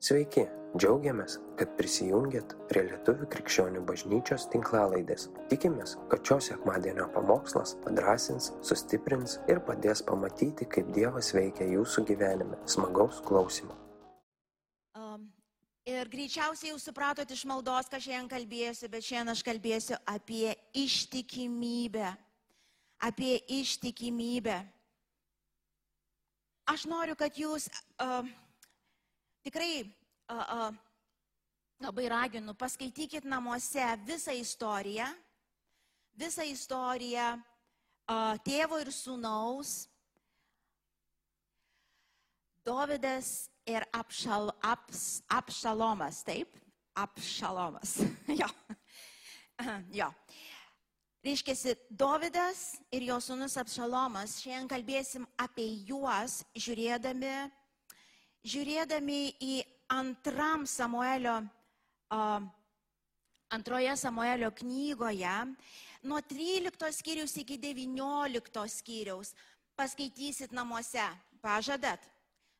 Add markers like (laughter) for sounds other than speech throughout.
Sveiki, džiaugiamės, kad prisijungiat prie Lietuvių krikščionių bažnyčios tinklalaidės. Tikimės, kad šios sekmadienio pamokslas padrasins, sustiprins ir padės pamatyti, kaip Dievas veikia jūsų gyvenime. Smagaus klausimų. Um, ir greičiausiai jau supratot iš maldos, ką šiandien kalbėsiu, bet šiandien aš kalbėsiu apie ištikimybę. Apie ištikimybę. Aš noriu, kad jūs uh, tikrai a, a, labai raginu, paskaitykit namuose visą istoriją, visą istoriją a, tėvo ir sūnaus, Dovydas ir apšal, aps, apšalomas, taip? Apšalomas. (laughs) jo. (clears throat) jo. Reiškia, Dovydas ir jo sūnus Apšalomas, šiandien kalbėsim apie juos, žiūrėdami žiūrėdami į antram Samuelio, antroje Samuelio knygoje, nuo 13 skyrius iki 19 skyriaus, paskaitysit namuose, pažadat.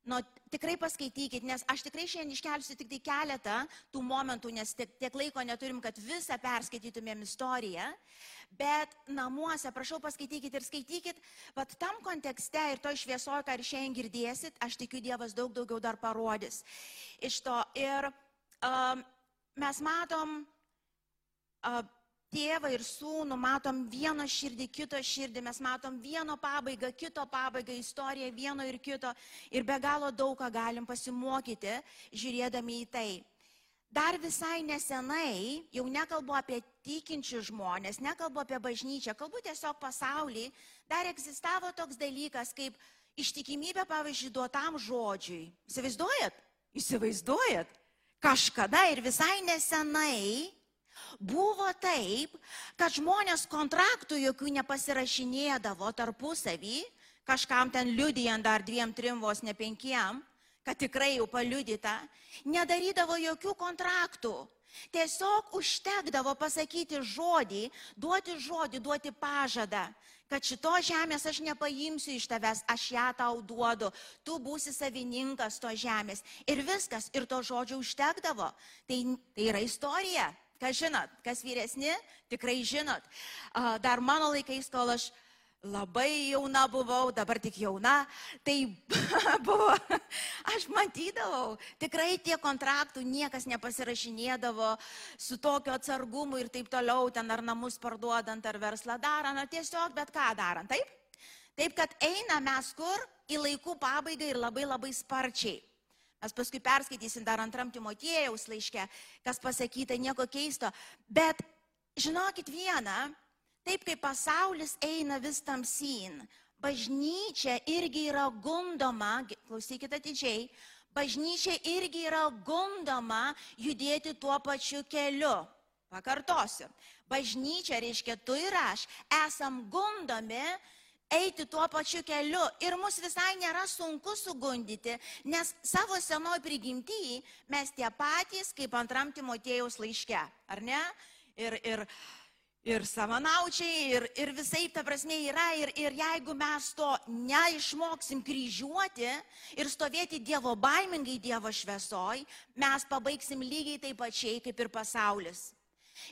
Nu, tikrai paskaitykit, nes aš tikrai šiandien iškelsiu tik tai keletą tų momentų, nes tiek, tiek laiko neturim, kad visą perskaitytumėm istoriją. Bet namuose, prašau, paskaitykit ir skaitykit, bet tam kontekste ir to šviesoje, ką ir šiandien girdėsit, aš tikiu, Dievas daug daugiau dar parodys iš to. Ir um, mes matom, uh, tėvą ir sūnų, matom vieno širdį, kito širdį, mes matom vieno pabaigą, kito pabaigą, istoriją vieno ir kito ir be galo daug ką galim pasimokyti, žiūrėdami į tai. Dar visai nesenai, jau nekalbu apie tikinčių žmonės, nekalbu apie bažnyčią, kalbu tiesiog pasaulį, dar egzistavo toks dalykas kaip ištikimybė, pavyzdžiui, duotam žodžiui. Įsivaizduojat? Įsivaizduojat? Kažkada ir visai nesenai Buvo taip, kad žmonės kontraktų jokių nepasirašinėdavo tarpusavį, kažkam ten liudijant dar dviem, trim, vos ne penkiem, kad tikrai jau paliudyta, nedarydavo jokių kontraktų. Tiesiog užtekdavo pasakyti žodį, duoti žodį, duoti pažadą, kad šito žemės aš nepaimsiu iš tavęs, aš ją tau duodu, tu būsi savininkas to žemės. Ir viskas, ir to žodžio užtekdavo. Tai, tai yra istorija. Kas žinot, kas vyresni, tikrai žinot. Dar mano laikais, kol aš labai jauna buvau, dabar tik jauna, tai (laughs) buvo, aš matydavau, tikrai tie kontraktų niekas nepasirašinėdavo su tokio atsargumu ir taip toliau, ten ar namus parduodant, ar verslą darant, ar tiesiog bet ką darant, taip? Taip, kad eina mes kur į laikų pabaigą ir labai labai sparčiai. Mes paskui perskaitysim dar antram Timotėjaus laiške, kas pasakyta, nieko keisto. Bet žinokit vieną, taip kaip pasaulis eina vis tamsyn, bažnyčia irgi yra gundoma, klausykite atidžiai, bažnyčia irgi yra gundoma judėti tuo pačiu keliu. Pakartosiu. Bažnyčia reiškia tu ir aš esam gundomi eiti tuo pačiu keliu. Ir mus visai nėra sunku sugundyti, nes savo senoj prigimtyjai mes tie patys kaip antram Timotėjaus laiške, ar ne? Ir, ir, ir savanaučiai, ir, ir visai ta prasme yra. Ir, ir jeigu mes to neišmoksim kryžiuoti ir stovėti Dievo baimingai Dievo šviesoj, mes pabaigsim lygiai taip pačiai kaip ir pasaulis.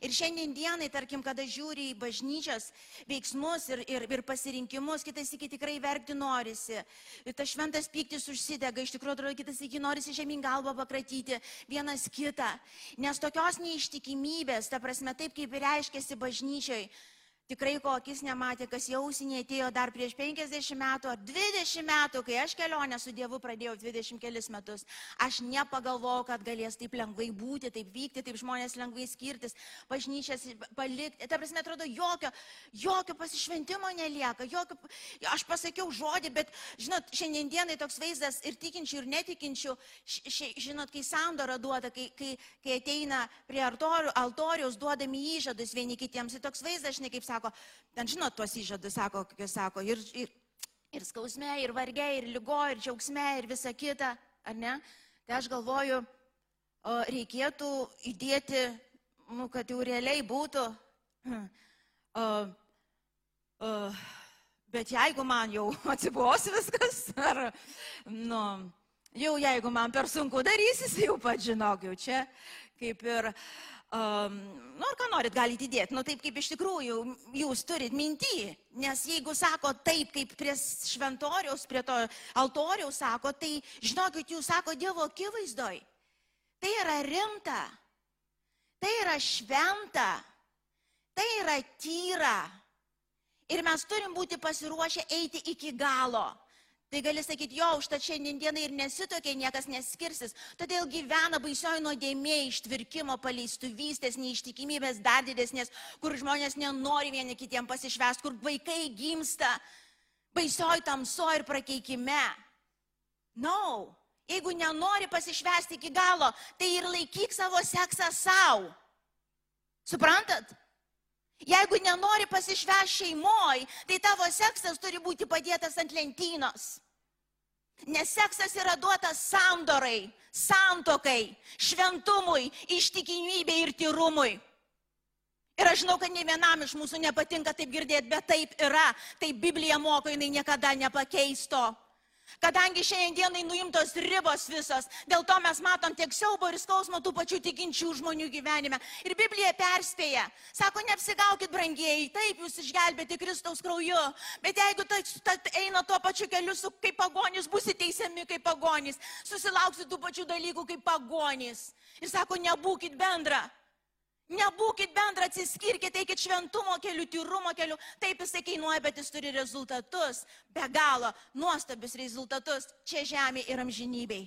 Ir šiandien dienai, tarkim, kada žiūri į bažnyčios veiksmus ir, ir, ir pasirinkimus, kitas iki tikrai verkti norisi. Ir tas šventas piktis užsidega, iš tikrųjų, atrodo, kitas iki norisi žemyn galvą pakratyti vienas kitą. Nes tokios neištikimybės, ta prasme, taip kaip ir reiškėsi bažnyčiai, Tikrai ko akis nematė, kas jausinė atėjo dar prieš 50 metų ar 20 metų, kai aš kelionę su Dievu pradėjau 20 kelis metus. Aš nepagalvojau, kad galės taip lengvai būti, taip vykti, taip žmonės lengvai skirtis, bažnyčias palikti. Ta prasme, atrodo, jokio, jokio pasišventimo nelieka. Jokio, aš pasakiau žodį, bet, žinot, šiandienai toks vaizdas ir tikinčių, ir netikinčių, š, žinot, kai sandora duoda, kai, kai, kai ateina prie altoriaus, duodami įžadus vieni kitiems, tai toks vaizdas, žinai, kaip sako, sako, ten žinot tuos įžadus, sako, kokius sako, ir, ir, ir skausme, ir varge, ir lygo, ir džiaugsme, ir visa kita, ar ne? Tai aš galvoju, reikėtų įdėti, nu, kad jau realiai būtų. O, o, bet jeigu man jau (laughs) atsibos viskas, ar, nu, Jau jeigu man per sunku darysis, jau pat žinok, jau čia kaip ir, um, nu ar ką norit, galite įdėti, nu taip kaip iš tikrųjų jūs turit mintį, nes jeigu sako taip, kaip prie šventoriaus, prie to altoriaus sako, tai žinokit, jūs sako Dievo akivaizdoj. Tai yra rimta, tai yra šventa, tai yra tyra. Ir mes turim būti pasiruošę eiti iki galo. Tai gali sakyti, jo, užtat šiandieną ir nesitokia, niekas neskirsis. Todėl gyvena baisioji nuodėmė, ištvirkimo, paleistuvystės, neištikimybės dar didesnės, kur žmonės nenori vieni kitiem pasišvest, kur vaikai gimsta baisioji tamso ir prakeikime. No. Jeigu nenori pasišvesti iki galo, tai ir laikyk savo seksą savo. Suprantat? Jeigu nenori pasišvęs šeimoj, tai tavo seksas turi būti padėtas ant lentynos. Nes seksas yra duotas sandorai, santokai, šventumui, ištikimybei ir tyrumui. Ir aš žinau, kad ne vienam iš mūsų nepatinka taip girdėti, bet taip yra. Tai Biblija moko, jinai niekada nepakeisto. Kadangi šiandienai nuimtos ribos visos, dėl to mes matom tiek siaubo ir skausmo tų pačių tikinčių žmonių gyvenime. Ir Biblija perspėja, sako, neapsigaukit brangieji, taip jūs išgelbėti Kristaus krauju, bet jeigu tai, tai eina tuo pačiu keliu su, kaip pagonys, busite teisiami kaip pagonys, susilauksite tų pačių dalykų kaip pagonys. Ir sako, nebūkit bendra. Nebūkit bendra, atsiskirkite, eikit šventumo keliu, tyrumo keliu. Taip jisai kainuoja, bet jis turi rezultatus, be galo nuostabius rezultatus čia žemė ir amžinybei.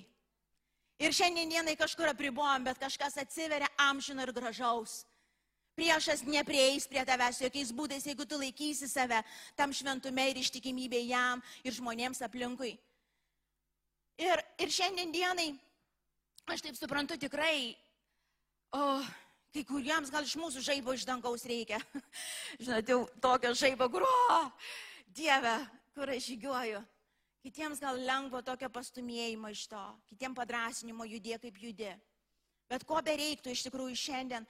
Ir šiandienai kažkur apribojom, bet kažkas atsiveria amžino ir gražaus. Priešas neprieis prie tavęs jokiais būdais, jeigu tu laikysi save tam šventume ir ištikimybė jam ir žmonėms aplinkui. Ir, ir šiandienai, aš taip suprantu, tikrai, oh, Kai kuriems gal iš mūsų žaibo iš dangaus reikia. (laughs) Žinote, jau tokio žaibo, kur, o, Dieve, kur aš žygiuoju. Kitiems gal lengvo tokio pastumėjimo iš to, kitiems padrasinimo judė kaip judė. Bet ko bereiktų iš tikrųjų šiandien,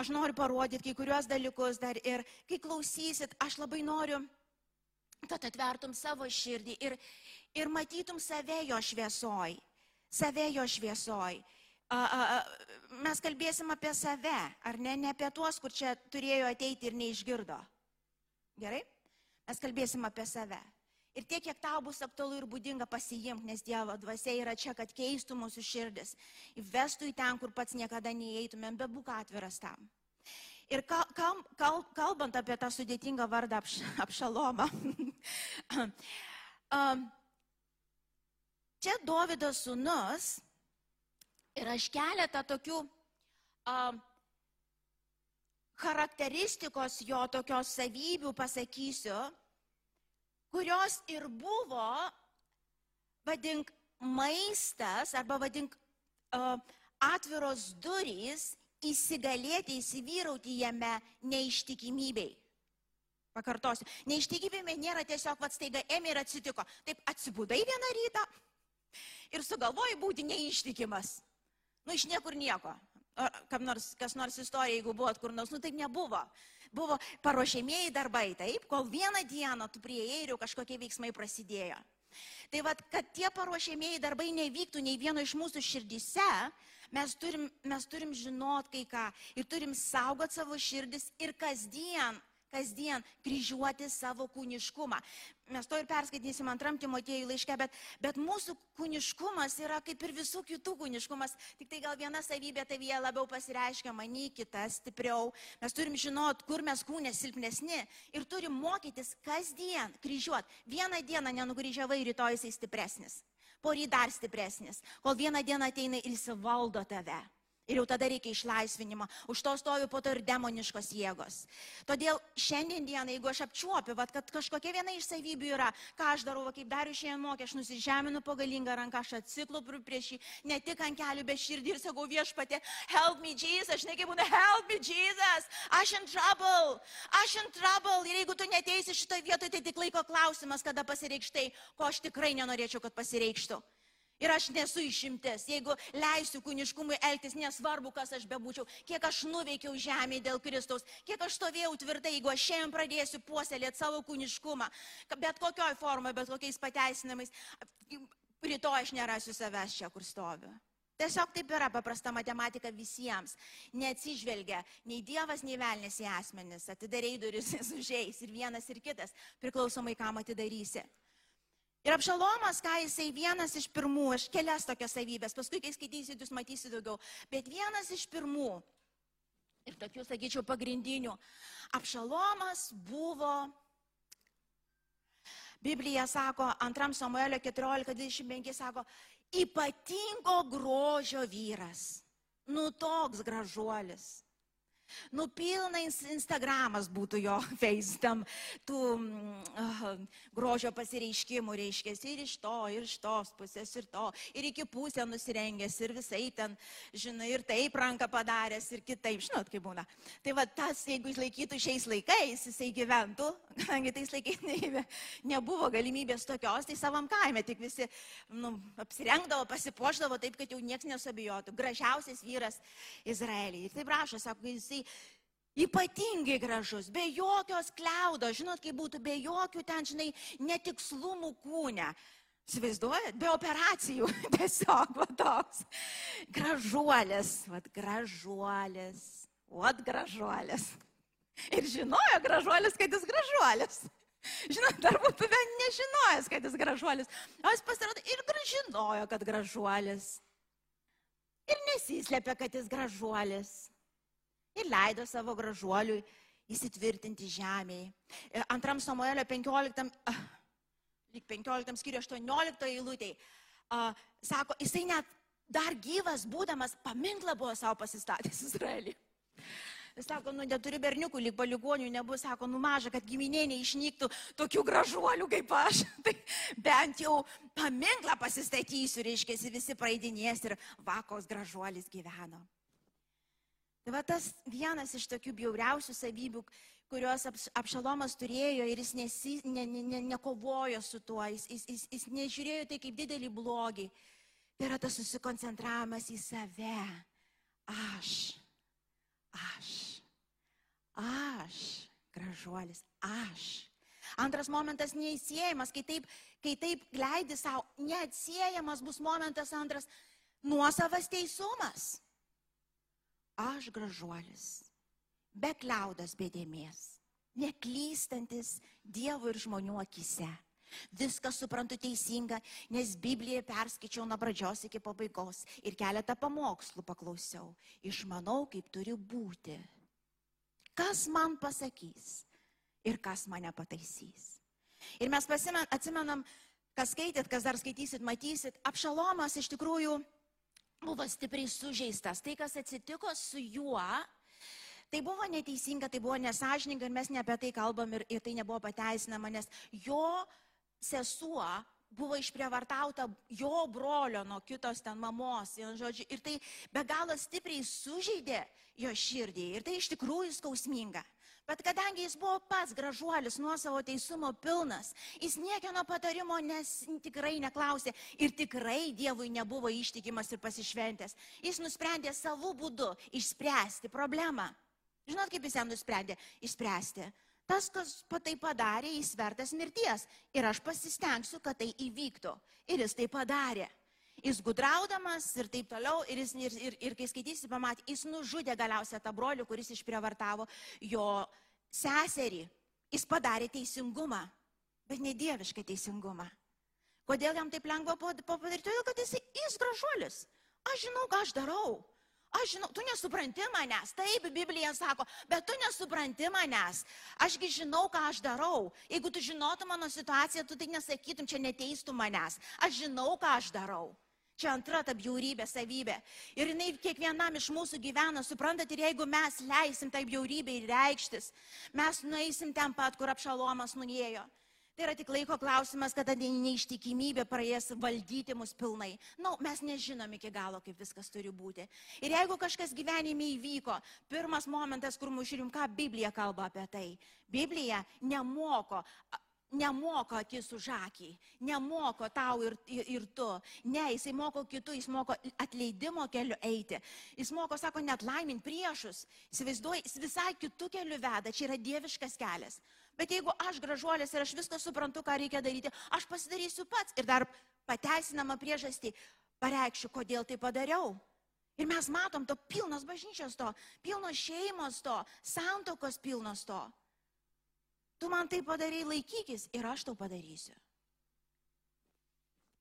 aš noriu parodyti kai kuriuos dalykus dar ir kai klausysit, aš labai noriu, kad atvertum savo širdį ir, ir matytum save jo šviesoj, save jo šviesoj a, a, mes kalbėsim apie save, ar ne, ne apie tuos, kur čia turėjo ateiti ir neišgirdo. Gerai? Mes kalbėsim apie save. Ir tiek, kiek tau bus aktualu ir būdinga pasijimti, nes Dievo dvasia yra čia, kad keistų mūsų širdis, įvestų į ten, kur pats niekada neįeitumėm, bet būk atviras tam. Ir kal, kal, kal, kalbant apie tą sudėtingą vardą apš, apšalomą, (laughs) čia Davido sūnus Ir aš keletą tokių uh, charakteristikos jo tokios savybių pasakysiu, kurios ir buvo, vadink, maistas arba vadink uh, atviros durys įsigalėti, įsivyrauti jame neištikimybei. Pakartosiu, neištikimybė nėra tiesiog, vad staiga ėmė ir atsitiko. Taip atsibudai vieną rytą ir sugalvoji būti neištikimas. Nu, iš niekur nieko. Kam nors, kas nors istorija, jeigu buvot kur nors, nu taip nebuvo. Buvo paruošėmėjai darbai, taip, kol vieną dieną tu prieėjai ir jau kažkokie veiksmai prasidėjo. Tai vad, kad tie paruošėmėjai darbai nevyktų nei vieno iš mūsų širdise, mes turim, mes turim žinot kai ką ir turim saugot savo širdis ir kasdien kasdien kryžiuoti savo kūniškumą. Mes to ir perskaitysim antram Timotiejų laiške, bet, bet mūsų kūniškumas yra kaip ir visų kitų kūniškumas, tik tai gal viena savybė tavyje labiau pasireiškia, many kita stipriau. Mes turim žinot, kur mes kūnė silpnesni ir turim mokytis kasdien kryžiuoti. Vieną dieną nenugryžiavai, rytoj jisai stipresnis, poryt dar stipresnis, kol vieną dieną ateina ir jis valdo tave. Ir jau tada reikia išlaisvinimo. Už to stovi po to ir demoniškos jėgos. Todėl šiandien dieną, jeigu aš apčiuopiu, vat, kad kažkokia viena iš savybių yra, ką aš darau, va, kaip dariu šiandien mokė, aš nusižeminu po galingą ranką, aš atsiklopiu prieš jį, ne tik ant kelių, bet širdį ir sakau viešpatė, help me Jesus, aš negi būna, help me Jesus, aš in trouble, aš in trouble. Ir jeigu tu neteisi šitoje vietoje, tai tik laiko klausimas, kada pasireikštai, ko aš tikrai nenorėčiau, kad pasireikštų. Ir aš nesu išimtis. Jeigu leisiu kūniškumui elgtis, nesvarbu, kas aš bebūčiau, kiek aš nuveikiau žemėje dėl Kristaus, kiek aš stovėjau tvirtai, jeigu aš šiandien pradėsiu puoselėti savo kūniškumą, bet kokioj formoje, bet kokiais pateisinimais, rytoj aš nerasiu savęs čia, kur stoviu. Tiesiog taip yra paprasta matematika visiems. Neatsižvelgia nei Dievas, nei velnės į asmenis. Atidarei duris, (laughs) jis užeis ir vienas ir kitas, priklausomai kam atidarysi. Ir apšalomas, ką jisai vienas iš pirmų, aš kelias tokias savybės, paskui, kai skaitysit, jūs matysit daugiau, bet vienas iš pirmų, ir tokių, sakyčiau, pagrindinių, apšalomas buvo Biblija sako, antram Samuelio 14.25 sako, ypatingo grožio vyras. Nu toks gražuolis. Nupilna Instagramas būtų jo (laughs) face tam, tų uh, grožio pasireiškimų, reiškia, ir iš to, ir iš tos pusės, ir to, ir iki pusę nusirengęs, ir visai ten, žinai, ir taip ranką padaręs, ir kitaip, žinot, kaip būna. Tai va tas, jeigu jis laikytų šiais laikais, jisai gyventų, (laughs) kadangi tais laikais ne, nebuvo galimybės tokios, tai savam kaime tik visi nu, apsirengdavo, pasipoždavo taip, kad jau niekas nesabijotų. Gražiausias vyras Izraelyje. Ir taip rašo, sako, jisai ypatingai gražus, be jokios kliaudo, žinot, kaip būtų, be jokių ten, žinai, netikslumų kūne. Įsivaizduojat, be operacijų, (laughs) tiesiog va toks. Gražuolis, vad gražuolis, vad gražuolis. Ir žinojo gražuolis, kad jis gražuolis. Žinot, dar būtų vien nežinojęs, kad jis gražuolis. O jis pasirodė ir žinojo, kad gražuolis. Ir nesislėpė, kad jis gražuolis ir leido savo gražuoliui įsitvirtinti žemėje. Antram Samuelio 15, lyg 15 skyriui 18 eilutėje, sako, jisai net dar gyvas būdamas paminklą buvo savo pasistatęs Izraelį. Jis sako, nu neturi berniukų, lyg paligonių nebus, sako, nu maža, kad giminė neišnyktų tokių gražuolių kaip aš. (laughs) Tai bent jau paminklą pasistatysiu, reiškia, visi praeidinės ir vakos gražuolis gyveno. Tai va tas vienas iš tokių bjauriausių savybių, kuriuos Apšalomas turėjo ir jis nesi, ne, ne, ne, nekovojo su tuo, jis, jis, jis, jis nežiūrėjo tai kaip didelį blogį. Tai yra tas susikoncentravimas į save. Aš, aš, aš, gražuolis, aš. Antras momentas neįsiejamas, kai taip, kai taip leidi savo, neatsiejamas bus momentas antras - nuosavas teisumas. Aš gražuolis, be kliaudas bėdėmės, neklystantis Dievo ir žmonių akise. Viską suprantu teisinga, nes Bibliją perskaičiau nuo pradžios iki pabaigos ir keletą pamokslų paklausiau. Išmanau, kaip turi būti. Kas man pasakys ir kas mane pataisys. Ir mes pasimen, atsimenam, kas skaitėt, kas dar skaitysit, matysit, apšalomas iš tikrųjų buvo stipriai sužeistas. Tai, kas atsitiko su juo, tai buvo neteisinga, tai buvo nesažininga ir mes ne apie tai kalbam ir, ir tai nebuvo pateisinama, nes jo sesuo buvo išprievartauta jo brolio nuo kitos ten mamos. Žodžiu, ir tai be galo stipriai sužeidė jo širdį ir tai iš tikrųjų skausminga. Bet kadangi jis buvo pats gražuolis, nuo savo teisumo pilnas, jis niekieno patarimo nes, tikrai neklausė ir tikrai Dievui nebuvo ištikimas ir pasišventęs. Jis nusprendė savo būdu išspręsti problemą. Žinot, kaip jis jam nusprendė išspręsti? Tas, kas tai padarė, jis vertas mirties. Ir aš pasistengsiu, kad tai įvyktų. Ir jis tai padarė. Jis gudraudamas ir taip toliau, ir, jis, ir, ir, ir kai skaitysi, pamatė, jis nužudė galiausiai tą brolių, kuris išprievartavo jo seserį. Jis padarė teisingumą, bet ne dievišką teisingumą. Kodėl jam taip lengva padaryti? Todėl, kad jis, jis gražuolis. Aš žinau, ką aš darau. Aš žinau, tu nesupranti manęs. Taip, Biblija sako, bet tu nesupranti manęs. Ašgi žinau, ką aš darau. Jeigu tu žinotum mano situaciją, tu tai nesakytum, čia neteistum manęs. Aš žinau, ką aš darau. Čia antra ta bjaurybė savybė. Ir jinai kiekvienam iš mūsų gyvena, suprantat, ir jeigu mes leisim tai bjaurybei reikštis, mes nueisim ten pat, kur apšalomas nuėjo. Tai yra tik laiko klausimas, kada neištikimybė praėjęs valdyti mus pilnai. Na, nu, mes nežinom iki galo, kaip viskas turi būti. Ir jeigu kažkas gyvenime įvyko, pirmas momentas, kur mūsų žiūrim, ką Biblija kalba apie tai. Biblija nemoko nemoko akis už akį, nemoko tau ir, ir, ir tu. Ne, jisai moko kitų, jis moko atleidimo keliu eiti. Jis moko, sako, net laimin priešus. Įsivaizduoji, jis visai kitų kelių veda, čia yra dieviškas kelias. Bet jeigu aš gražuolės ir aš viską suprantu, ką reikia daryti, aš pasidarysiu pats ir dar pateisinamą priežastį pareikšiu, kodėl tai padariau. Ir mes matom to pilnos bažnyčios to, pilnos šeimos to, santokos pilnos to. Tu man tai padarai laikykis ir aš tau padarysiu.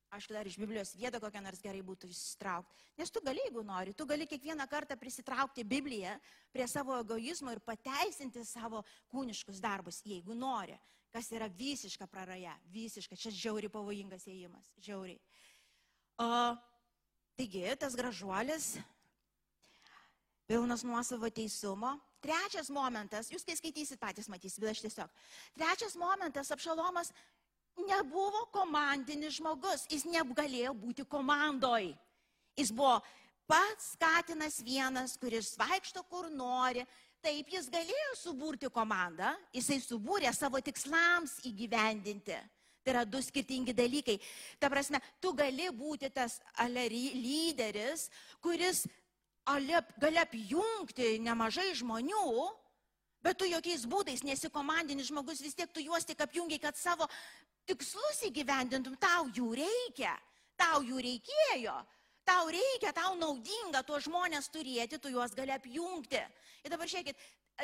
Aišku, dar iš Biblijos vietą kokią nors gerai būtų išsitraukti. Nes tu gali, jeigu nori, tu gali kiekvieną kartą prisitraukti Bibliją prie savo egoizmo ir pateisinti savo kūniškus darbus, jeigu nori. Kas yra visiška praraja, visiška, čia žiauri pavojingas įėjimas, žiauri. O, taigi, tas gražuolis, pilnas nuosavo teisumo. Trečias momentas, jūs kai skaitysit patys matysite, bet aš tiesiog. Trečias momentas, apšalomas nebuvo komandinis žmogus, jis negalėjo būti komandoj. Jis buvo pats Katinas vienas, kuris vaikšto kur nori. Taip, jis galėjo suburti komandą, jisai subūrė savo tikslams įgyvendinti. Tai yra du skirtingi dalykai. Ta prasme, tu gali būti tas lyderis, kuris gali apjungti nemažai žmonių, bet tu jokiais būdais nesi komandinis žmogus, vis tiek tu juos tik apjungiai, kad savo tikslus įgyvendintum, tau jų reikia, tau jų reikėjo, tau reikia, tau naudinga tuos žmonės turėti, tu juos gali apjungti. Ir dabar žiūrėkit,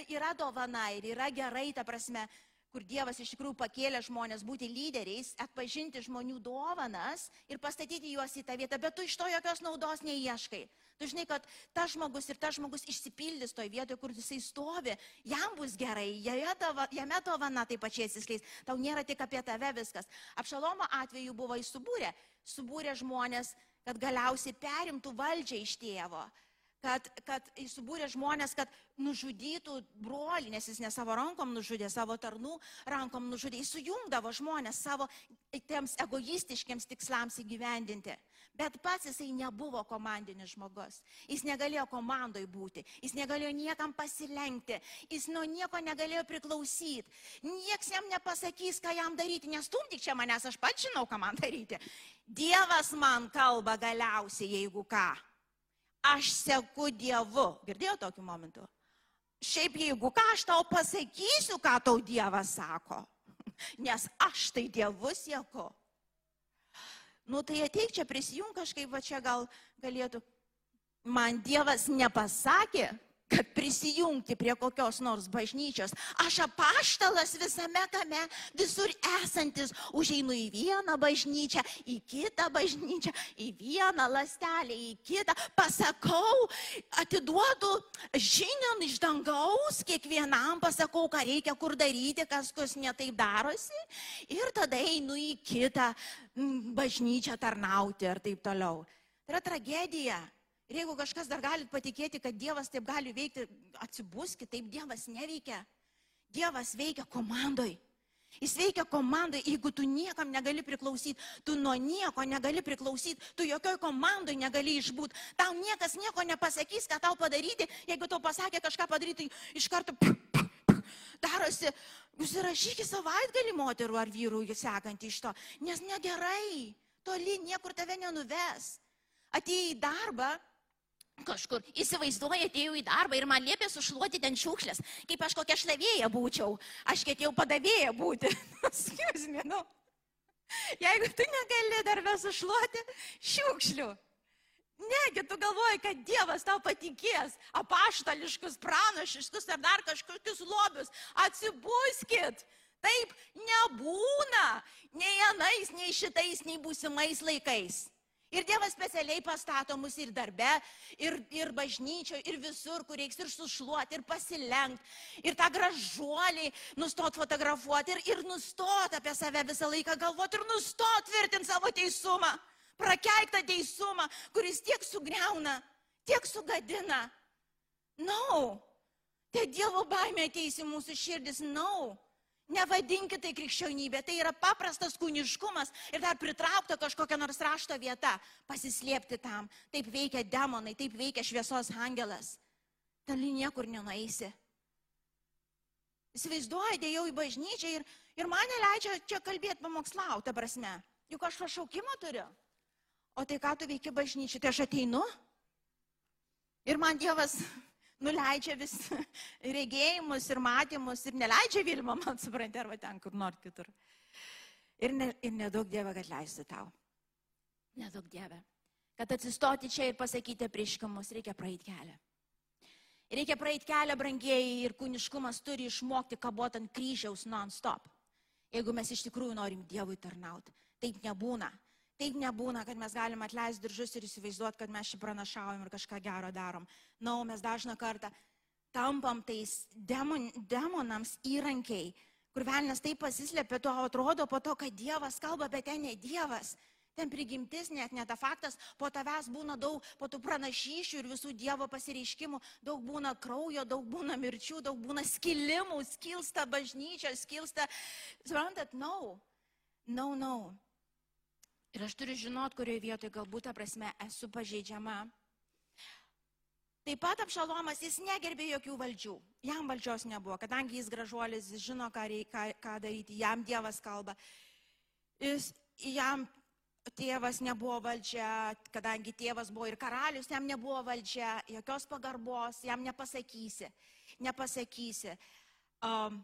yra dovana ir yra gerai, ta prasme, kur Dievas iš tikrųjų pakėlė žmonės būti lyderiais, atpažinti žmonių dovanas ir pastatyti juos į tą vietą, bet tu iš to jokios naudos neieškai. Tu žinai, kad tas žmogus ir tas žmogus išsipildys toje vietoje, kur jisai stovi, jam bus gerai, jame dovana taip pačiai atsiskleis. Tau nėra tik apie tave viskas. Apšalomo atveju buvo įsubūrę, subūrė žmonės, kad galiausiai perimtų valdžią iš tėvo kad, kad subūrė žmonės, kad nužudytų brolį, nes jis ne savo rankom nužudė, savo tarnų rankom nužudė. Jis sujungdavo žmonės savo tiems egoistiškiams tikslams įgyvendinti. Bet pats jisai nebuvo komandinis žmogus. Jis negalėjo komandoj būti. Jis negalėjo niekam pasilenkti. Jis nuo nieko negalėjo priklausyti. Niekas jam nepasakys, ką jam daryti. Nestumdik čia manęs, aš pats žinau, ką man daryti. Dievas man kalba galiausiai, jeigu ką. Aš seku Dievu. Girdėjau tokiu momentu? Šiaip jeigu ką, aš tau pasakysiu, ką tau Dievas sako. (laughs) Nes aš tai Dievu sieku. Nu tai ateik čia prisijung kažkaip, va čia gal galėtų. Man Dievas nepasakė, kad prisijungti prie kokios nors bažnyčios. Aš apaštalas visame kame, visur esantis, užeinu į vieną bažnyčią, į kitą bažnyčią, į vieną lastelę, į kitą, pasakau, atiduodu žinion iš dangaus, kiekvienam pasakau, ką reikia kur daryti, kas kas netaip darosi ir tada einu į kitą bažnyčią tarnauti ir taip toliau. Tai yra tragedija. Ir jeigu kažkas dar galit patikėti, kad Dievas taip gali veikti, atsibuskit, taip Dievas neveikia. Dievas veikia komandoj. Jis veikia komandai, jeigu tu niekam negali priklausyti, tu nuo nieko negali priklausyti, tu jokioj komandai negali išbūti, tau niekas nieko nepasakys, ką tau padaryti, jeigu tau pasakė kažką padaryti, iš karto darosi, jūs įrašykite savaitgalį moterų ar vyrų sekantį iš to, nes negerai, toli niekur tave nenuves. Atėjai į darbą, kažkur įsivaizduoja, atėjau į darbą ir man liepė sušluoti ten šiukšlės, kaip aš kokia šlavėja būčiau, aš ketėjau padavėja būti. (laughs) Skirusime, nu. Jeigu tu negali darbę sušluoti šiukšlių, negi tu galvoji, kad Dievas tau patikės apaštališkus, pranašiškus ar dar kažkokius lobius, atsibuskit. Taip nebūna nei anais, nei šitais, nei būsimais laikais. Ir Dievas specialiai pastato mus ir darbe, ir, ir bažnyčioje, ir visur, kur reiks ir sušluoti, ir pasilenkti, ir tą gražuolį nustot fotografuoti, ir, ir nustot apie save visą laiką galvoti, ir nustot tvirtinti savo teisumą, prakeiktą teisumą, kuris tiek sugriauna, tiek sugadina. Nau, no. tai Dievo baimė ateis į mūsų širdis, nau. No. Nevadinkite tai krikščionybė, tai yra paprastas kūniškumas ir dar pritraukta kažkokia nors rašto vieta, pasislėpti tam. Taip veikia demonai, taip veikia šviesos angelas. Toli niekur nenueisi. Įsivaizduoju, dėjau į bažnyčią ir, ir mane leidžia čia kalbėti pamokslauti, ta prasme. Juk aš pašaukimą turiu. O tai ką tu veiki bažnyčiai, tai aš ateinu. Ir man Dievas nuleidžia vis (laughs) regėjimus ir matymus ir neleidžia Vilma, man suprantate, arba ten kur nors kitur. Ir, ne, ir nedaug Dieve, kad leistų tau. Nedaug Dieve. Kad atsistoti čia ir pasakyti prieškamus, reikia praeiti kelią. Reikia praeiti kelią, brangieji, ir kūniškumas turi išmokti kaboti ant kryžiaus non-stop. Jeigu mes iš tikrųjų norim Dievui tarnauti. Taip nebūna. Taip nebūna, kad mes galim atleisti diržus ir įsivaizduoti, kad mes šį pranašaujam ir kažką gero darom. Na, no, mes dažną kartą tampam tais demon, demonams įrankiai, kur velnės taip pasislėpia, tuo atrodo po to, kad Dievas kalba, bet ten ne Dievas. Ten prigimtis, net ne ta faktas, po tavęs būna daug, po tų pranašyšių ir visų Dievo pasireiškimų, daug būna kraujo, daug būna mirčių, daug būna skilimų, skilsta bažnyčia, skilsta, suprantat, no, no, no. Ir aš turiu žinot, kurioje vietoje galbūt, ta prasme, esu pažeidžiama. Taip pat apšalomas jis negerbė jokių valdžių. Jam valdžios nebuvo, kadangi jis gražuolis, jis žino, ką, reik, ką, ką daryti, jam Dievas kalba. Jis, jam tėvas nebuvo valdžia, kadangi tėvas buvo ir karalius, jam nebuvo valdžia, jokios pagarbos, jam nepasakysi. Nepasakysi. Um,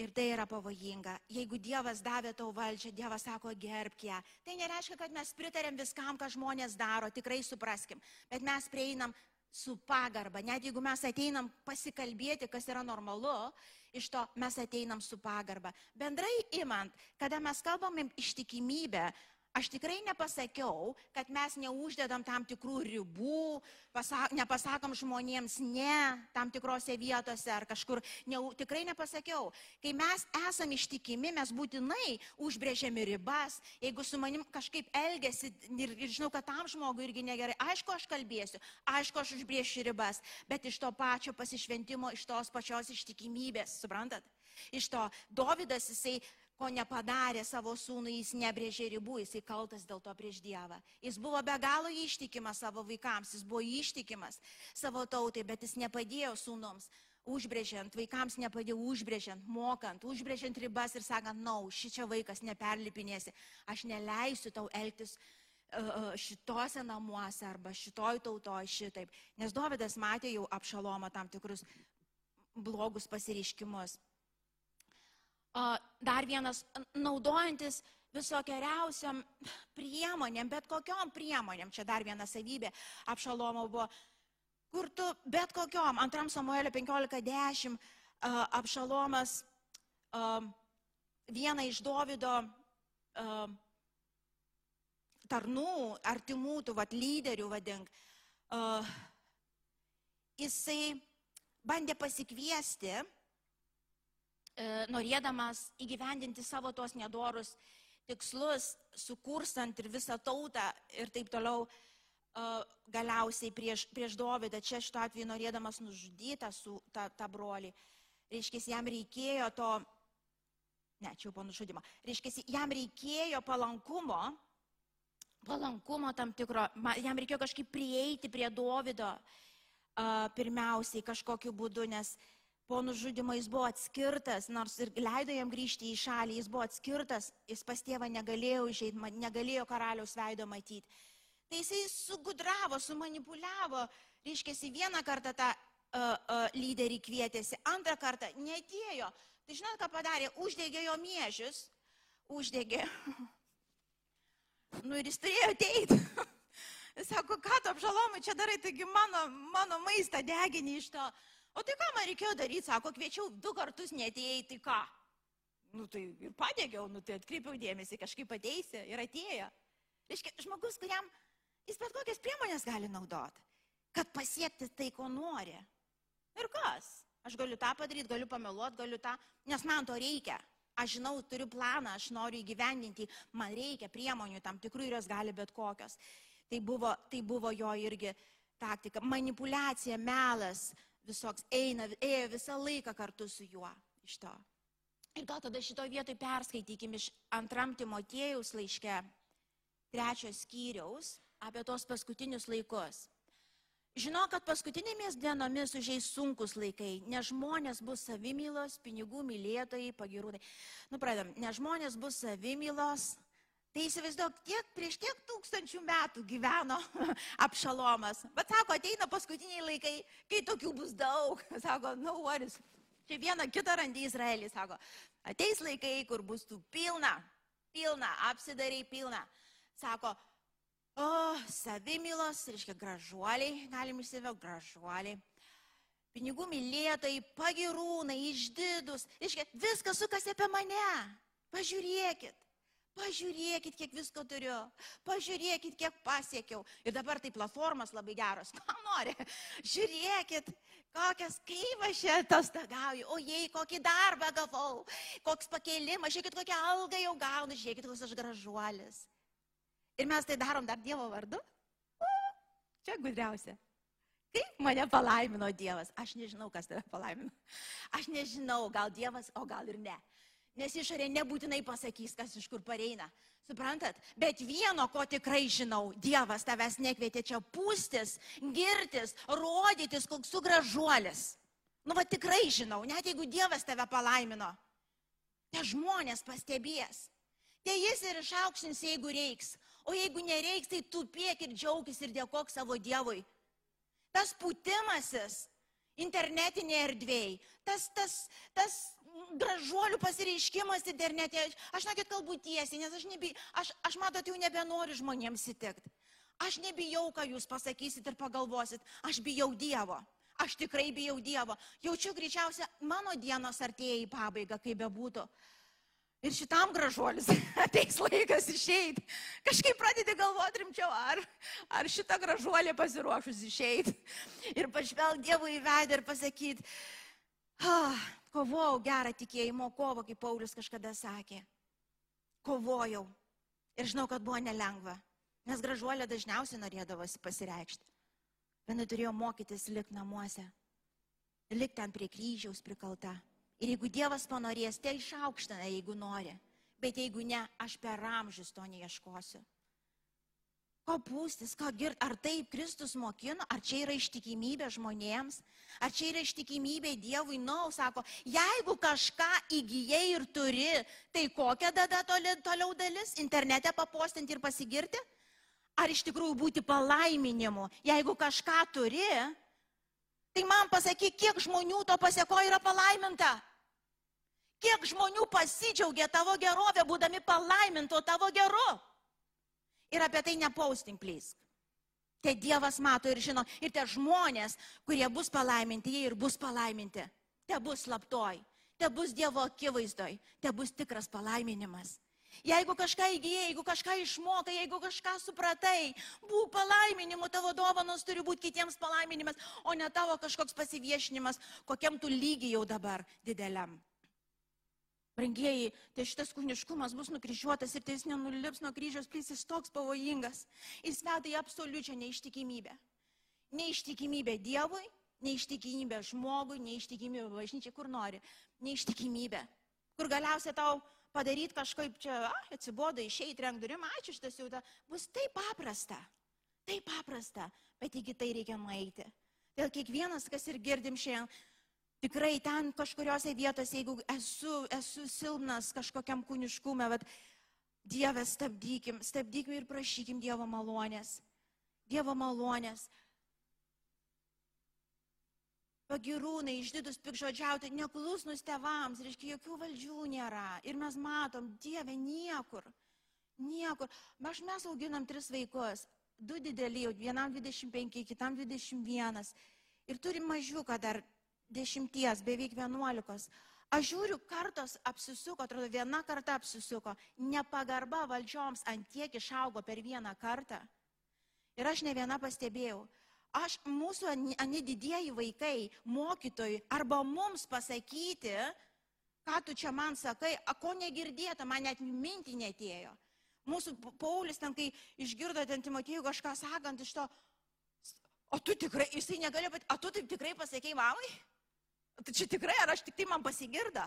Ir tai yra pavojinga. Jeigu Dievas davė tau valdžią, Dievas sako, gerbk ją. Tai nereiškia, kad mes pritarėm viskam, ką žmonės daro, tikrai supraskim. Bet mes prieinam su pagarba. Net jeigu mes ateinam pasikalbėti, kas yra normalu, iš to mes ateinam su pagarba. Bendrai imant, kada mes kalbam ištikimybę, Aš tikrai nepasakiau, kad mes neuždedam tam tikrų ribų, pasak, nepasakom žmonėms ne tam tikrose vietose ar kažkur. Ne, tikrai nepasakiau. Kai mes esame ištikimi, mes būtinai užbrėžiami ribas. Jeigu su manim kažkaip elgesi ir, ir žinau, kad tam žmogui irgi negerai, aišku, aš kalbėsiu, aišku, aš užbrėšiu ribas, bet iš to pačio pasišventimo, iš tos pačios ištikimybės, suprantat? Iš to Davidas jisai ko nepadarė savo sūnui, jis nebrėžė ribų, jisai kaltas dėl to prieš Dievą. Jis buvo be galo ištikimas savo vaikams, jis buvo ištikimas savo tautai, bet jis nepadėjo sūnums. Užbrėžiant, vaikams nepadėjo užbrėžiant, mokant, užbrėžiant ribas ir sakant, na, no, šičia vaikas neperlipinėsi, aš neleisiu tau elgtis uh, šitose namuose arba šitoj tautoj šitaip. Nes Dovydas matė jau apšalomą tam tikrus blogus pasireiškimus dar vienas, naudojantis visokiausiam priemonėm, bet kokiom priemonėm, čia dar viena savybė apšalomo buvo, kur tu bet kokiom, antram Samuelio 15.10 apšalomas vieną iš Dovido tarnų, artimų, tų vad lyderių vadink, jisai bandė pasikviesti E, norėdamas įgyvendinti savo tos nedorus tikslus, sukurstant ir visą tautą ir taip toliau, e, galiausiai prieš, prieš Dovydą, čia šituo atveju norėdamas nužudyti su tą, tą brolį, reiškia, jam reikėjo to, ne, čia jau po nužudimo, reiškia, jam reikėjo palankumo, palankumo tam tikro, jam reikėjo kažkaip prieiti prie Dovydo uh, pirmiausiai kažkokiu būdu, nes uh, Po nužudimo jis buvo atskirtas, nors ir leido jam grįžti į šalį, jis buvo atskirtas, jis pas tėvą negalėjo užėjti, negalėjo karaliaus veido matyti. Tai jisai sugudravo, sumanipuliavo, reiškia, vieną kartą tą uh, uh, lyderį kvietėsi, antrą kartą netėjo. Tai žinot, ką padarė? Uždegė jo miežius, uždegė. nu ir jis turėjo ateiti. (laughs) Jis sako, ką tu apžalomai čia darai, taigi mano, mano maistą deginį iš to. O tai ką man reikėjo daryti, sako, kviečiau du kartus netėjai, tai ką? Nu tai ir padėgiau, nu tai atkreipiau dėmesį, kažkaip ateisi ir atėjo. Reiškia, žmogus, kuriam jis bet kokias priemonės gali naudoti, kad pasiekti tai, ko nori. Ir kas? Aš galiu tą padaryti, galiu pameluoti, galiu tą, nes man to reikia. Aš žinau, turiu planą, aš noriu įgyvendinti, man reikia priemonių tam tikrų ir jos gali bet kokios. Tai buvo, tai buvo jo irgi taktika. Manipulacija, melas, visoks eina, ėjo visą laiką kartu su juo iš to. Ir gal tada šito vietoj perskaitykim iš antram Timotėjaus laiške, trečios skyriaus, apie tos paskutinius laikus. Žinau, kad paskutinėmis dienomis užeis sunkus laikai, nes žmonės bus savimylos, pinigų mylėtojai, pagirūnai. Nu, pradam, nes žmonės bus savimylos, Tai įsivaizduok, tiek prieš tiek tūkstančių metų gyveno (laughs) apšalomas. Bet sako, ateina paskutiniai laikai, kai tokių bus daug. (laughs) Sako, no worries. Čia vieną kitą randi Izraelį, sako. Ateis laikai, kur bus tų pilna, pilna, apsidariai pilna. Sako, o, savimilos, reiškia gražuoliai, galim išsivėk gražuoliai. Pinigų mylėtojai, pagirūnai, išdidus. Reiškia, viskas sukasi apie mane. Pažiūrėkit. Pažiūrėkit, kiek visko turiu, pažiūrėkit, kiek pasiekiau. Ir dabar tai platformas labai geros. (laughs) Ką nori? Žiūrėkit, kokias kaip aš čia atostagauju. O jei, kokį darbą gavau, koks pakėlimas, žiūrėkit, kokią algą jau gaunu, žiūrėkit, koks aš gražuolis. Ir mes tai darom dar Dievo vardu. O, čia gudriausia. Kaip mane palaimino Dievas? Aš nežinau, kas tave palaimino. Aš nežinau, gal Dievas, o gal ir ne. Nes išorė nebūtinai pasakys, kas iš kur pareina. Suprantat? Bet vieno, ko tikrai žinau, Dievas tavęs nekvietė čia pūstis, girtis, rodytis, koks tu gražuolis. Nu, va tikrai žinau, net jeigu Dievas tave palaimino, te žmonės pastebės. Te jis ir išaukštins, jeigu reiks. O jeigu nereiks, tai tupėk ir džiaugis ir dėkok savo Dievui. Tas putimasis internetinėje erdvėje, tas, tas, tas gražuolių pasireiškimas internete. Aš nekit kalbu tiesiai, nes aš, neby, aš, aš matot, jau nebenoriu žmonėms įtikti. Aš nebijau, ką jūs pasakysit ir pagalvosit. Aš bijau Dievo. Aš tikrai bijau Dievo. Jaučiu greičiausia, mano dienos artėja į pabaigą, kaip bebūtų. Ir šitam gražuolis (laughs) ateis laikas išeiti. Kažkaip pradedi galvoti rimčiau, ar, ar šitą gražuolį pasiruošus išeiti. Ir pažvelg Dievui į veidą ir pasakyti, Kovojau gerą tikėjimo kovą, kaip Paulius kažkada sakė. Kovojau. Ir žinau, kad buvo nelengva. Nes gražuolė dažniausiai norėdavosi pasireikšti. Viena turėjo mokytis lik namuose. Lik ten prie kryžiaus prikalta. Ir jeigu Dievas panorės, tai išaukština, jeigu nori. Bet jeigu ne, aš per amžius to neieškosiu. Ko pūstis, ką girt, ar taip Kristus mokino, ar čia yra ištikimybė žmonėms, ar čia yra ištikimybė Dievui, nau, no, sako, jeigu kažką įgyjai ir turi, tai kokia tada toli, toliau dalis - internete papostinti ir pasigirti? Ar iš tikrųjų būti palaiminimu, jeigu kažką turi, tai man pasakyk, kiek žmonių to pasieko yra palaiminta. Kiek žmonių pasidžiaugia tavo gerovė, būdami palaiminto tavo geru ir apie tai nepausting, please. Tai Dievas mato ir žino, ir tie žmonės, kurie bus palaiminti, jie ir bus palaiminti. Te bus slaptoj, te bus Dievo akivaizdoj, te bus tikras palaiminimas. Jeigu kažką įgyjai, jeigu kažką išmokai, jeigu kažką supratai, būk palaiminimu, tavo dovanos turi būti kitiems palaiminimas, o ne tavo kažkoks pasiviešinimas, kokiam tu lygiai jau dabar dideliam. Brangieji, tai šitas kūniškumas bus nukryžiuotas ir tai jis nenulips nuo kryžiaus, plys jis toks pavojingas. Jis veda į absoliučią neištikimybę. Neištikimybė Dievui, neištikimybė žmogui, neištikimybė bažnyčiai, kur nori. Neištikimybė. Kur galiausiai tau padaryti kažkaip čia, a, atsibodo, išeiti, renk durim, ačiū šitas jau, ta, bus taip paprasta. Taip paprasta, bet iki tai reikia nueiti. Dėl kiekvienas, kas ir girdim šiandien, Tikrai ten kažkuriuose vietose, jeigu esu, esu silpnas kažkokiam kūniškume, bet Dieve, stabdykim, stabdykim ir prašykim Dievo malonės. Dievo malonės. Pagirūnai, išdidus pikžodžiauti, neklusnus tevams, reiškia, jokių valdžių nėra. Ir mes matom, Dieve, niekur, niekur. Mes, mes auginam tris vaikus, du dideli, vienam 25, kitam 21. Ir turim mažiuką dar dešimties, beveik vienuolikos. Aš žiūriu, kartos apsisuko, atrodo, viena karta apsisuko, nepagarba valdžioms ant tiek išaugo per vieną kartą. Ir aš ne viena pastebėjau, aš mūsų ani didieji vaikai, mokytojai, arba mums pasakyti, ką tu čia man sakai, ko negirdėta, man net minti netėjo. Mūsų Paulius ten, kai išgirdo ten Timotėjų kažką sakant iš to, o tu tikrai, jisai negalėjo, bet, o tu taip tikrai pasakėjai mamai? Tai čia tikrai, ar aš tik tai man pasigirda?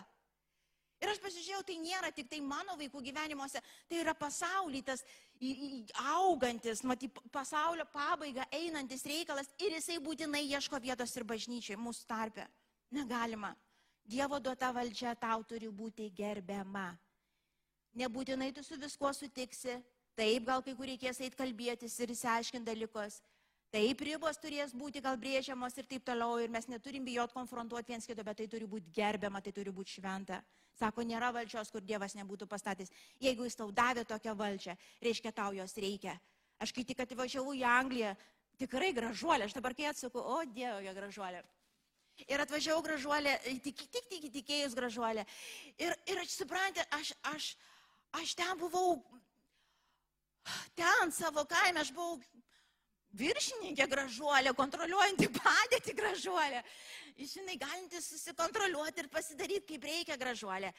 Ir aš pasižiūrėjau, tai nėra tik tai mano vaikų gyvenimuose, tai yra pasaulytas, augantis, maty, pasaulio pabaiga einantis reikalas ir jisai būtinai ieško vietos ir bažnyčiai mūsų tarpe. Negalima. Dievo duota valdžia tau turi būti gerbiama. nebūtinai tu su viskuo sutiksi, taip gal kai kur reikės eiti kalbėtis ir įsiaiškinti dalykus. Taip, ribos turės būti gal brėžiamos ir taip toliau, ir mes neturim bijot konfrontuoti viens kito, bet tai turi būti gerbiama, tai turi būti šventa. Sako, nėra valdžios, kur Dievas nebūtų pastatęs. Jeigu jis tau davė tokią valdžią, reiškia tau jos reikia. Aš kai tik atvažiavau į Angliją, tikrai gražuolė, aš dabar kai atsuku, o Dievo, jo gražuolė. Ir atvažiavau gražuolė, tik tik, tik tikėjus gražuolė. Ir, ir aš suprantate, aš, aš, aš ten buvau, ten savo kaime, aš buvau viršininkė gražuolė, kontroliuojanti (laughs) padėtį gražuolė. Žinai, galinti susikontroliuoti ir pasidaryti, kaip reikia gražuolė.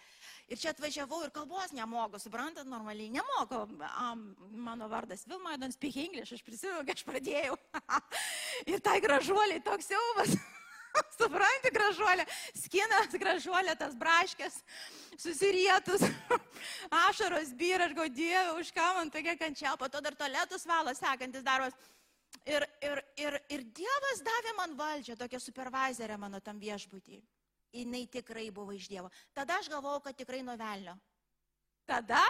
Ir čia atvažiavau ir kalbos nemoku, suprantat, normaliai nemoku. Um, mano vardas Vilma, I don't speak English, aš prisimenu, kai aš pradėjau. (laughs) ir tai gražuoliai toks siaubas. (laughs) Supranti, gražuolė, skinas gražuolė, tas braškės, susirietus, ašaros byra, aš gaudėjau, už ką man tokia kančia, po to dar toletus valo, sekantis darbas. Ir, ir, ir, ir Dievas davė man valdžią, tokia supervisorė mano tam viešbutį. Jis tikrai buvo iš Dievo. Tada aš galvojau, kad tikrai nuvelnio. Tada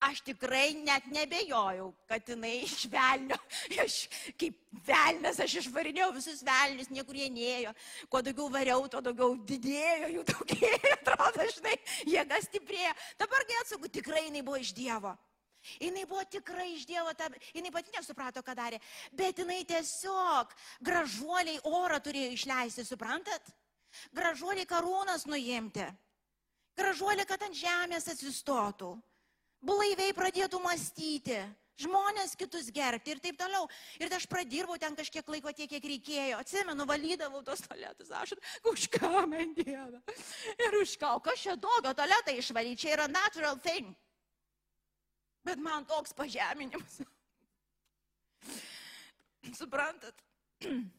aš tikrai net nebejojau, kad jinai iš velnio. (laughs) Aš kaip velnės, aš išvarinėjau visus velnius, niekur jie nėjo. Kuo daugiau variau, tuo daugiau didėjo, jų daugėjo, (laughs) atrodo, žinai, jėga stiprėjo. Dabar kai atsakau, tikrai jinai buvo iš Dievo. Jinai buvo tikrai iš Dievo, ta, jinai pati nesuprato, ką darė, bet jinai tiesiog gražuoliai orą turėjo išleisti, suprantat? Gražuoliai karūnas nuimti, gražuoliai, kad ant žemės atsistotų, blaiviai pradėtų mąstyti, žmonės kitus gerbti ir taip toliau. Ir aš pradirbau ten kažkiek laiko tiek, kiek reikėjo. Atsimenu, valydavau tos toletus, aš už ką man Dieve. Ir už ką, kas čia tokio toletą išvalyti, čia yra natural thing. Bet man toks pažeminimas. (clears throat) Suprantat? (clears throat)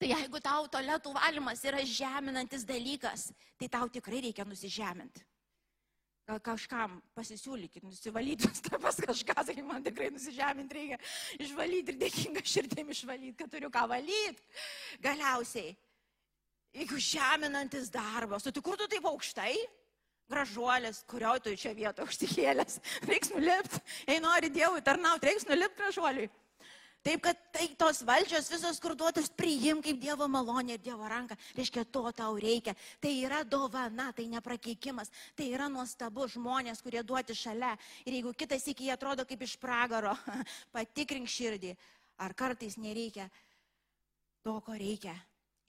Tai jeigu tau toletų valymas yra žeminantis dalykas, tai tau tikrai reikia nusižeminti. Gal kažkam pasisiūlykit, nusivalyti, pas (laughs) kažką, sakyk, man tikrai nusižeminti reikia, išvalyti ir dėkinga širdėm išvalyti, kad turiu ką valyti. Galiausiai, jeigu žeminantis darbas, tu kur tu taip aukštai? Gražuolis, kurio tu čia vietą užsikėlęs, reiks nulipti, jei nori Dievui tarnauti, reiks nulipti gražuoliui. Taip, kad tai tos valdžios visos skurduotus priim kaip Dievo malonė ir Dievo ranka. Reiškia, to tau reikia. Tai yra dovana, tai neprakeikimas. Tai yra nuostabu žmonės, kurie duoti šalia. Ir jeigu kitas iki jie atrodo kaip iš pragaro, (laughs) patikrink širdį. Ar kartais nereikia to, ko reikia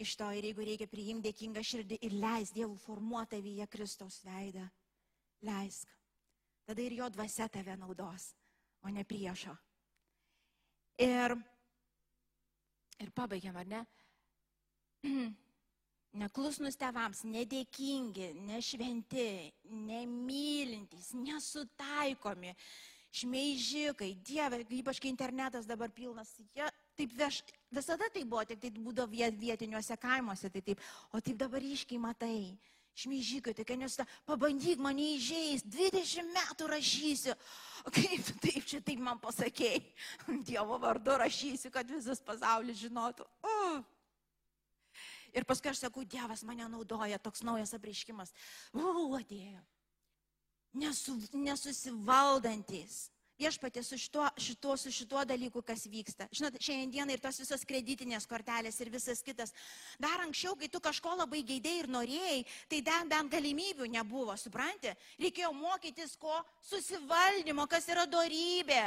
iš to ir jeigu reikia priimti dėkingą širdį ir leis Dievų formuotą vyje Kristaus veidą, leisk. Tada ir jo dvasia tave naudos, o ne priešo. Ir, ir pabaigiam, ar ne? (clears throat) Neklusnus tevams, nedėkingi, nešventi, nemylintys, nesutaikomi, šmeižikai, Dieve, ypač kai internetas dabar pilnas, jie taip veš, visada tai buvo, tik tai būdavo vietiniuose kaimuose, tai taip, o taip dabar iškiai matai. Šmeižikai, tai nes pabandyk mane įžeis, 20 metų rašysiu. Kaip taip čia taip man pasakėjai? (laughs) Dievo vardu rašysiu, kad visas pasaulis žinotų. Uh. Ir paskui aš sakau, Dievas mane naudoja, toks naujas apreiškimas. U, atėjo. Nesu, nesusivaldantis viešpatė su šituo, šituo, su šituo dalyku, kas vyksta. Žinot, šiandien ir tos visos kreditinės kortelės ir visas kitas. Dar anksčiau, kai tu kažko labai geidėjai ir norėjai, tai ten bent galimybių nebuvo, supranti? Reikėjo mokytis ko susivaldymo, kas yra dorybė.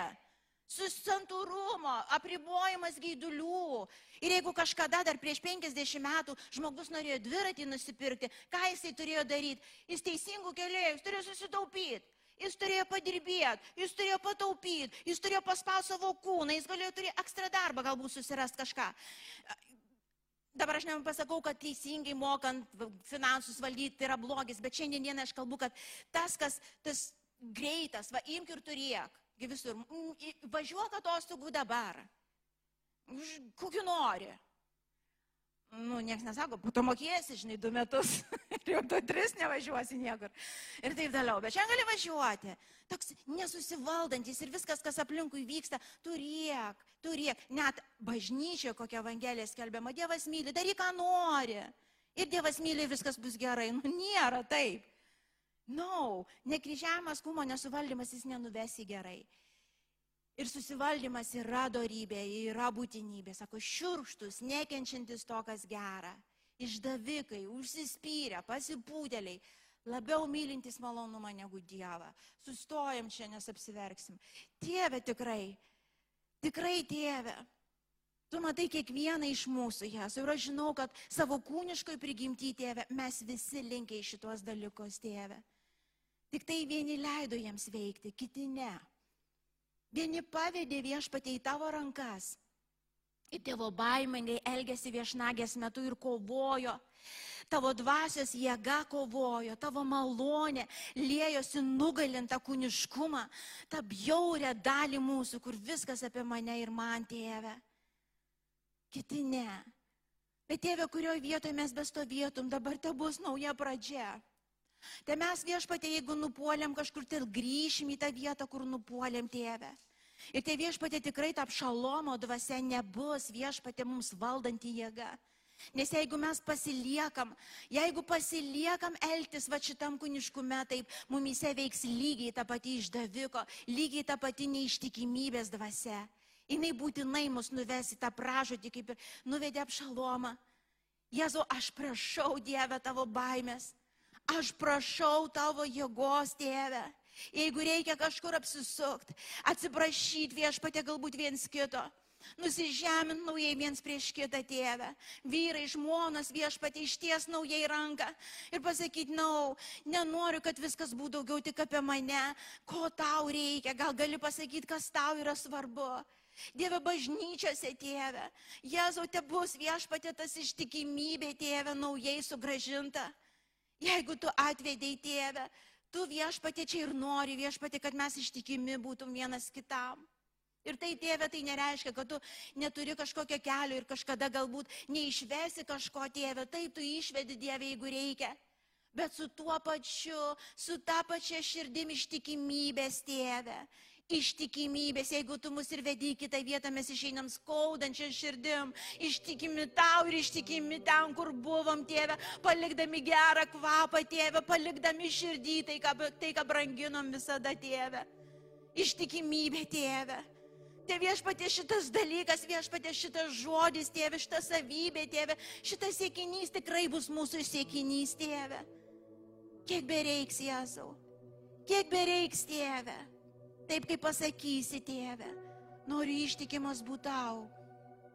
Susantūrumo, apribojimas gaidulių. Ir jeigu kažkada dar prieš 50 metų žmogus norėjo dviratį nusipirkti, ką jisai turėjo daryti? Jis teisingų kelių, jis turėjo susitaupyti. Jis turėjo padirbėti, jis turėjo pataupyti, jis turėjo paspausti savo kūną, jis galėjo turėti ekstra darbą, galbūt susirasti kažką. Dabar aš nepasakau, kad teisingai mokant finansus valdyti yra blogis, bet šiandien aš kalbu, kad tas, kas tas greitas, va imk ir turėk, visur, važiuok atostogų dabar, kokiu nori. Nu, niekas nesako, po to mokėsi, žinai, du metus (laughs) jau tu tris nevažiuosi niekur. Ir taip toliau. Bet šiandien gali važiuoti. Toks nesusivaldantis ir viskas, kas aplinkui vyksta, turėk, turėk. Net bažnyčioje kokia evangelija skelbiama, Dievas myli, daryk ką nori. Ir Dievas myli, viskas bus gerai. Nu, nėra taip. No, nekryžiavimas kūno nesuvaldymas jis nenuvesi gerai. Ir susivaldymas yra darybė, yra būtinybė. Sako, šiurštus, nekenčiantis to, kas gera. Išdavikai, užsispyrę, pasipūtėliai, labiau mylintis malonumą negu Dievą. Sustojam čia, nes apsiverksim. Tėve tikrai, tikrai tėve. Tu matai kiekvieną iš mūsų, Jas. Ir aš žinau, kad savo kūniškoj prigimti, tėve, mes visi linkiai šitos dalykus, tėve. Tik tai vieni leido jiems veikti, kiti ne. Vieni pavedė viešpatė į tavo rankas. Ir tėvo baimingai elgėsi viešnagės metu ir kovojo. Tavo dvasios jėga kovojo, tavo malonė liejosi nugalintą kūniškumą, tą bjaurę dalį mūsų, kur viskas apie mane ir man tėvę. Kiti ne. Bet tėvė, kurioje vietoje mes bestovėtum, dabar te bus nauja pradžia. Tai mes viešpatė, jeigu nupuolėm kažkur, tai grįšim į tą vietą, kur nupuolėm tėvę. Ir tai viešpatė tikrai ta apšalomo dvasia nebus viešpatė mums valdanti jėga. Nes jeigu mes pasiliekam, jeigu pasiliekam elgtis va šitam kūniškume, taip mumise veiks lygiai ta pati išdaviko, lygiai ta pati neištikimybės dvasia. Jis būtinai mus nuves į tą pražodį, kaip ir nuvedė apšalomą. Jėzau, aš prašau Dievę tavo baimės. Aš prašau tavo jėgos, tėve. Jeigu reikia kažkur apsisukti, atsiprašyti viešpatė galbūt viens kito, nusižemint naujai viens prieš kitą tėvę, vyrai, žmonas viešpatė išties naujai ranką. Ir pasakyti, na, no, nenoriu, kad viskas būtų daugiau tik apie mane, ko tau reikia, gal gali pasakyti, kas tau yra svarbu. Dieve bažnyčiose, tėve, Jėzau, te bus viešpatė tas ištikimybė, tėve, naujai sugražinta. Jeigu tu atvedėjai tėvę, tu viešpatė čia ir nori viešpatė, kad mes ištikimi būtum vienas kitam. Ir tai tėvė, tai nereiškia, kad tu neturi kažkokio kelio ir kažkada galbūt neišvesi kažko tėvė. Taip, tu išvedi Dievę, jeigu reikia. Bet su tuo pačiu, su ta pačia širdim ištikimybės tėvė ištikimybės. Jeigu tu mus ir vedi į kitą vietą, mes išeinam skaudančią širdim, ištikimi tau ir ištikimi ten, kur buvom, tėve, palikdami gerą kvapą, tėve, palikdami širdį tai, ką, tai, ką branginom visada, tėve. Ištikimybė, tėve. Tai viešpatė šitas dalykas, viešpatė šitas žodis, tėve, šita savybė, tėve, šitas siekinys tikrai bus mūsų siekinys, tėve. Kiek bereiks, Jėzau, kiek bereiks, tėve. Taip kaip pasakysi, tėve, noriu ištikimas būtau.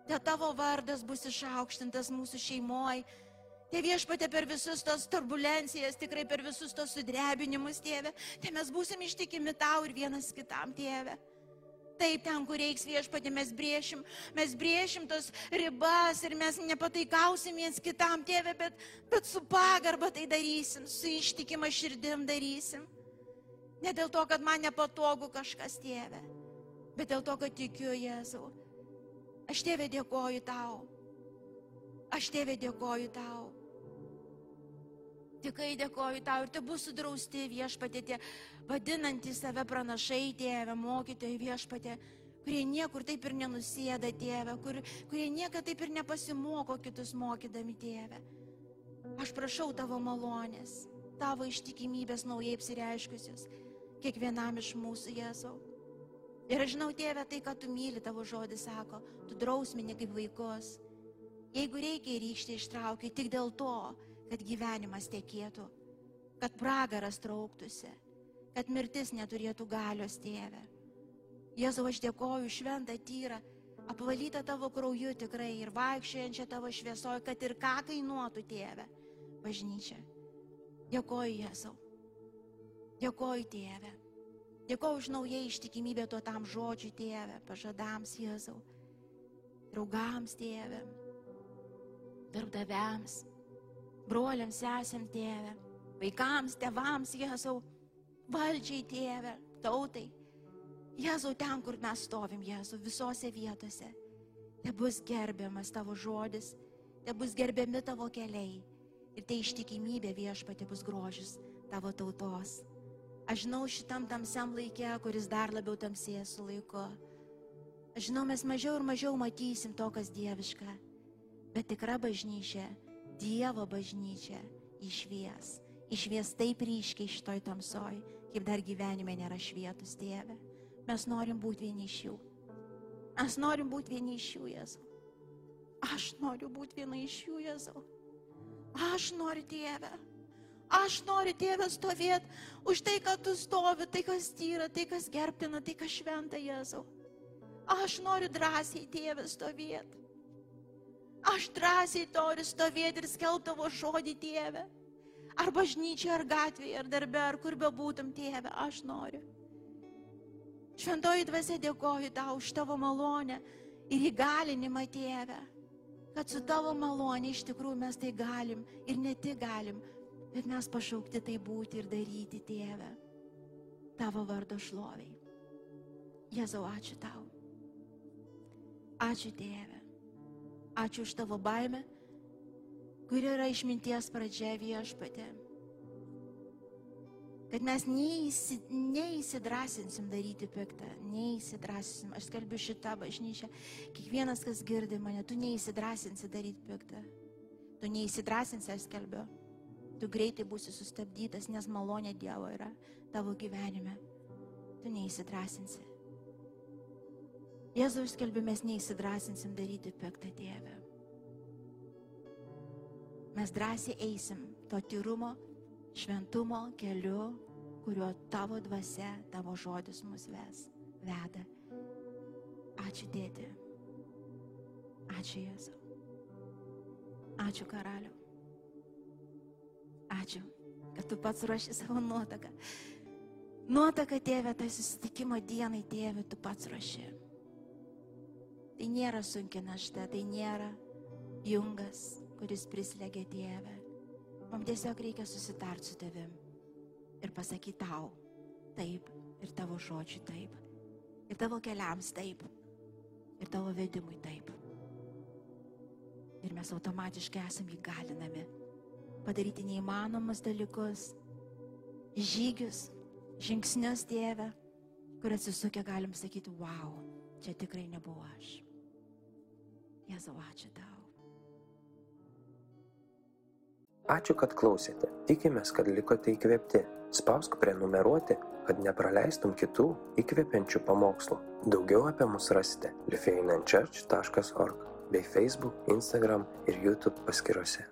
Te tavo vardas bus išaukštintas mūsų šeimoje. Te viešpatė per visus tos turbulencijas, tikrai per visus tos sudrebinimus, tėve, tai mes būsim ištikimi tau ir vienas kitam, tėve. Taip, ten, kur reiks viešpatė, mes briešim, mes briešim tos ribas ir mes nepataikausim viens kitam, tėve, bet, bet su pagarba tai darysim, su ištikima širdim darysim. Ne dėl to, kad man nepatogu kažkas tėve, bet dėl to, kad tikiu Jėzau. Aš tėvė dėkoju tau. Aš tėvė dėkoju tau. Tikrai dėkoju tau ir te bus sudrausti viešpatė tie vadinantys save pranašai tėvę, mokytojai viešpatė, kurie niekur taip ir nenusėda tėvę, kur, kurie niekada taip ir nepasimoko kitus mokydami tėvę. Aš prašau tavo malonės, tavo ištikimybės naujai apsireiškusios kiekvienam iš mūsų, Jėzau. Ir aš žinau, tėve, tai, ką tu myli, tavo žodis sako, tu drausmini kaip vaikus. Jeigu reikia rykštį ištraukti tik dėl to, kad gyvenimas tekėtų, kad pragaras trauktųsi, kad mirtis neturėtų galios, tėve. Jėzau, aš dėkoju šventą tyrą, apvalytą tavo krauju tikrai ir vaikščiojančią tavo šviesoje, kad ir ką kainuotų, tėve, bažnyčia. Dėkoju, Jėzau. Dėkoju, tėve. Dėkoju už naują ištikimybę tuo tam žodžiui, tėve, pažadams, Jėzau. Draugams, tėve. Darbdaviams, broliams, sesėm, tėve. Vaikams, tėvams, Jėzau. Valdžiai, tėve, tautai. Jėzau, ten, kur mes stovim, Jėzau, visose vietose. Te bus gerbiamas tavo žodis, te bus gerbiami tavo keliai. Ir tai ištikimybė viešpatė bus grožis tavo tautos. Aš žinau šitam tamsiam laikė, kuris dar labiau tamsės su laiku. Aš žinau, mes mažiau ir mažiau matysim to, kas dieviška. Bet tikra bažnyčia, Dievo bažnyčia išvies, išvies taip ryškiai šitoj tamsoj, kaip dar gyvenime nėra švietus, tėve. Mes norim būti vieni iš jų. Mes norim būti vieni iš jų, Jėzau. Aš noriu būti viena iš jų, Jėzau. Aš noriu Dievę. Aš noriu Dievę stovėti už tai, kad tu stovi, tai kas tyra, tai kas gerbtina, tai kas šventa, Jėzau. Aš noriu drąsiai Dievę stovėti. Aš drąsiai noriu stovėti ir skelbti tavo žodį Dievę. Ar bažnyčioje, ar gatvėje, ar darbe, ar kur bebūtum Dievę, aš noriu. Šventoji dvasia dėkoju tau už tavo malonę ir įgalinimą Dievę kad su tavo malonė iš tikrųjų mes tai galim ir ne tik galim, bet mes pašaukti tai būti ir daryti, tėve, tavo vardo šloviai. Jėzau, ačiū tau. Ačiū tėve. Ačiū už tavo baimę, kuri yra išminties pradžia viešpatė kad mes neįsi, neįsidrasinsim daryti piktą, neįsidrasinsim. Aš skelbiu šitą bažnyčią. Kiekvienas, kas girdi mane, tu neįsidrasinsi daryti piktą. Tu neįsidrasinsi, aš skelbiu. Tu greitai būsi sustabdytas, nes malonė Dievo yra tavo gyvenime. Tu neįsidrasinsi. Jėzau skelbiu, mes neįsidrasinsim daryti piktą Dievę. Mes drąsiai eisim to tyrumo, šventumo keliu, kuriuo tavo dvasia, tavo žodis mus ves, veda. Ačiū dėdė. Ačiū Jėzau. Ačiū karaliu. Ačiū, kad tu pats ruoši savo nuotaką. Nuotaka, tėvė, tai susitikimo dienai, tėvė, tu pats ruoši. Tai nėra sunki našta, tai nėra jungas, kuris prislėgia tėvę. Mums tiesiog reikia susitarti su tavim ir pasakyti tau taip ir tavo žodžiui taip. Ir tavo keliams taip. Ir tavo vedimui taip. Ir mes automatiškai esame įgalinami padaryti neįmanomus dalykus, žygius, žingsnius Dieve, kur atsisukę galim sakyti, wow, čia tikrai nebuvo aš. Jėzau, ačiū tau. Ačiū, kad klausėte. Tikimės, kad likote įkvėpti. Spausk prenumeruoti, kad nepraleistum kitų įkvepiančių pamokslų. Daugiau apie mus rasite lifeinanchurch.org bei Facebook, Instagram ir YouTube paskiruose.